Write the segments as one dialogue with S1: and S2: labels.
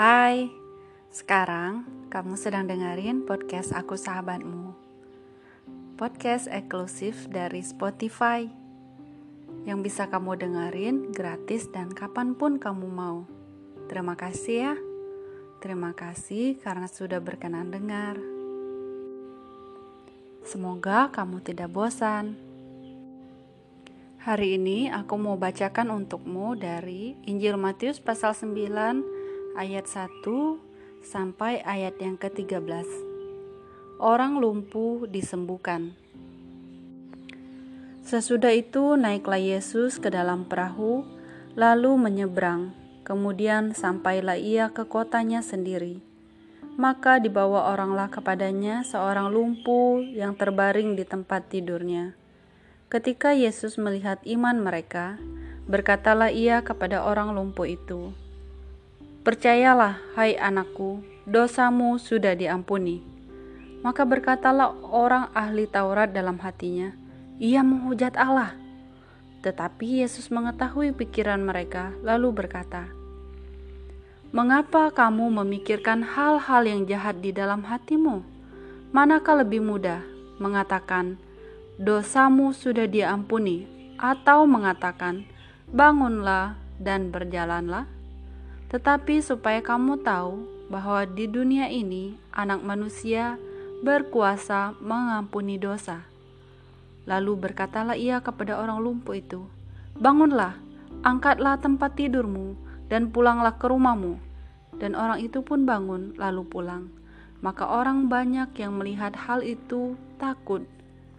S1: Hai, sekarang kamu sedang dengerin podcast Aku Sahabatmu. Podcast eksklusif dari Spotify yang bisa kamu dengerin gratis dan kapan pun kamu mau. Terima kasih ya. Terima kasih karena sudah berkenan dengar. Semoga kamu tidak bosan. Hari ini aku mau bacakan untukmu dari Injil Matius pasal 9 ayat 1 sampai ayat yang ke-13. Orang lumpuh disembuhkan. Sesudah itu naiklah Yesus ke dalam perahu lalu menyeberang. Kemudian sampailah ia ke kotanya sendiri. Maka dibawa oranglah kepadanya seorang lumpuh yang terbaring di tempat tidurnya. Ketika Yesus melihat iman mereka, berkatalah ia kepada orang lumpuh itu, "Percayalah, hai anakku, dosamu sudah diampuni." Maka berkatalah orang ahli Taurat dalam hatinya, "Ia menghujat Allah." Tetapi Yesus mengetahui pikiran mereka, lalu berkata, Mengapa kamu memikirkan hal-hal yang jahat di dalam hatimu? Manakah lebih mudah mengatakan, "Dosamu sudah diampuni," atau mengatakan, "Bangunlah dan berjalanlah"? Tetapi supaya kamu tahu bahwa di dunia ini Anak Manusia berkuasa mengampuni dosa. Lalu berkatalah ia kepada orang lumpuh itu, "Bangunlah, angkatlah tempat tidurmu." dan pulanglah ke rumahmu. Dan orang itu pun bangun lalu pulang. Maka orang banyak yang melihat hal itu takut,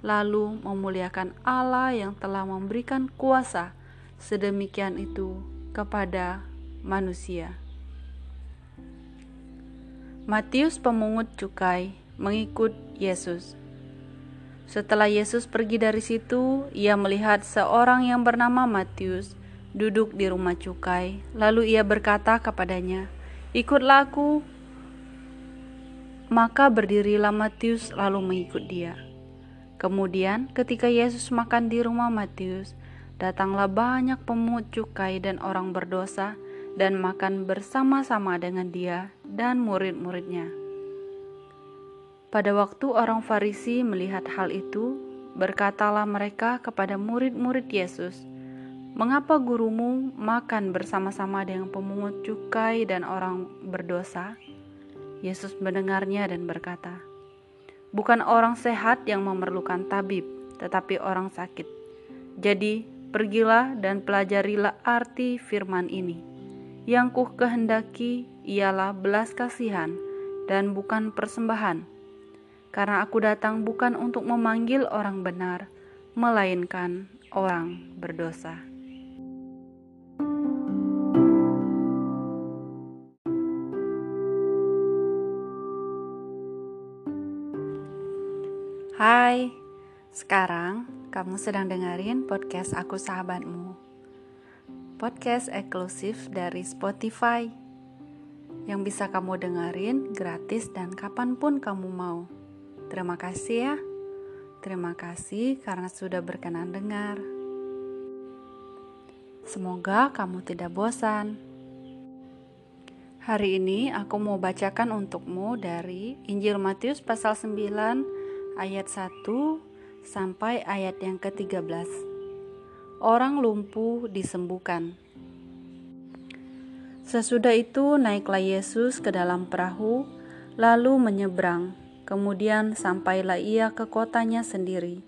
S1: lalu memuliakan Allah yang telah memberikan kuasa sedemikian itu kepada manusia. Matius pemungut cukai mengikut Yesus. Setelah Yesus pergi dari situ, ia melihat seorang yang bernama Matius duduk di rumah cukai. Lalu ia berkata kepadanya, "Ikutlah aku." Maka berdirilah Matius lalu mengikut dia. Kemudian, ketika Yesus makan di rumah Matius, datanglah banyak pemungut cukai dan orang berdosa dan makan bersama-sama dengan dia dan murid-muridnya. Pada waktu orang Farisi melihat hal itu, berkatalah mereka kepada murid-murid Yesus, Mengapa gurumu makan bersama-sama dengan pemungut cukai dan orang berdosa? Yesus mendengarnya dan berkata, Bukan orang sehat yang memerlukan tabib, tetapi orang sakit. Jadi, pergilah dan pelajarilah arti firman ini. Yang ku kehendaki ialah belas kasihan dan bukan persembahan. Karena aku datang bukan untuk memanggil orang benar, melainkan orang berdosa. Hai, sekarang kamu sedang dengerin podcast Aku Sahabatmu. Podcast eksklusif dari Spotify yang bisa kamu dengerin gratis dan kapan pun kamu mau. Terima kasih ya. Terima kasih karena sudah berkenan dengar. Semoga kamu tidak bosan. Hari ini aku mau bacakan untukmu dari Injil Matius pasal 9 ayat 1 sampai ayat yang ke-13. Orang lumpuh disembuhkan. Sesudah itu naiklah Yesus ke dalam perahu, lalu menyeberang. Kemudian sampailah ia ke kotanya sendiri.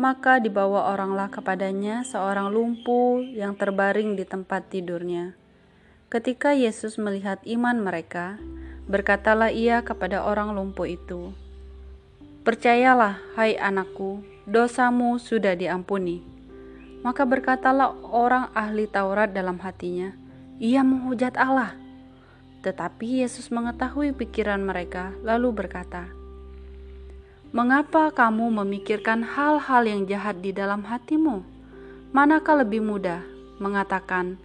S1: Maka dibawa oranglah kepadanya seorang lumpuh yang terbaring di tempat tidurnya. Ketika Yesus melihat iman mereka, berkatalah ia kepada orang lumpuh itu, Percayalah, hai anakku, dosamu sudah diampuni. Maka berkatalah orang ahli Taurat dalam hatinya, ia menghujat Allah. Tetapi Yesus mengetahui pikiran mereka, lalu berkata, Mengapa kamu memikirkan hal-hal yang jahat di dalam hatimu? Manakah lebih mudah mengatakan,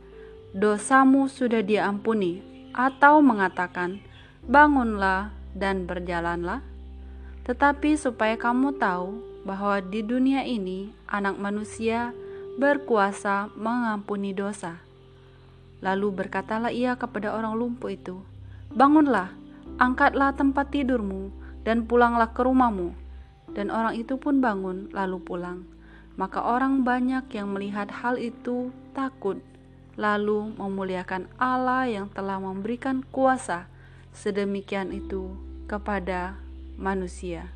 S1: dosamu sudah diampuni, atau mengatakan, bangunlah dan berjalanlah? Tetapi supaya kamu tahu bahwa di dunia ini Anak Manusia berkuasa mengampuni dosa. Lalu berkatalah ia kepada orang lumpuh itu, Bangunlah, angkatlah tempat tidurmu, dan pulanglah ke rumahmu. Dan orang itu pun bangun, lalu pulang. Maka orang banyak yang melihat hal itu takut, lalu memuliakan Allah yang telah memberikan kuasa sedemikian itu kepada manusia.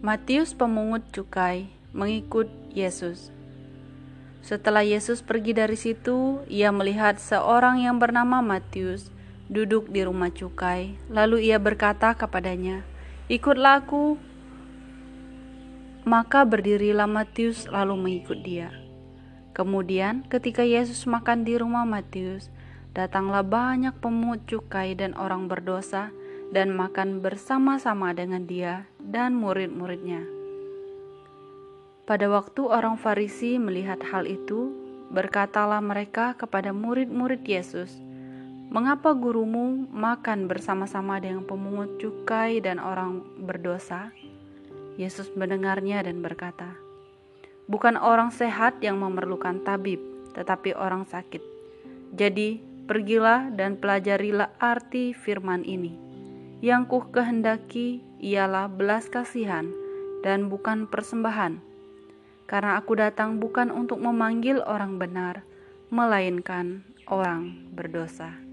S1: Matius pemungut cukai mengikut Yesus. Setelah Yesus pergi dari situ, ia melihat seorang yang bernama Matius duduk di rumah cukai. Lalu ia berkata kepadanya, "Ikutlah aku." Maka berdirilah Matius lalu mengikut dia. Kemudian, ketika Yesus makan di rumah Matius, datanglah banyak pemungut cukai dan orang berdosa dan makan bersama-sama dengan dia dan murid-muridnya. Pada waktu orang Farisi melihat hal itu, berkatalah mereka kepada murid-murid Yesus, "Mengapa gurumu makan bersama-sama dengan pemungut cukai dan orang berdosa?" Yesus mendengarnya dan berkata, "Bukan orang sehat yang memerlukan tabib, tetapi orang sakit. Jadi, pergilah dan pelajarilah arti firman ini. Yang ku kehendaki ialah belas kasihan dan bukan persembahan." Karena aku datang bukan untuk memanggil orang benar, melainkan orang berdosa.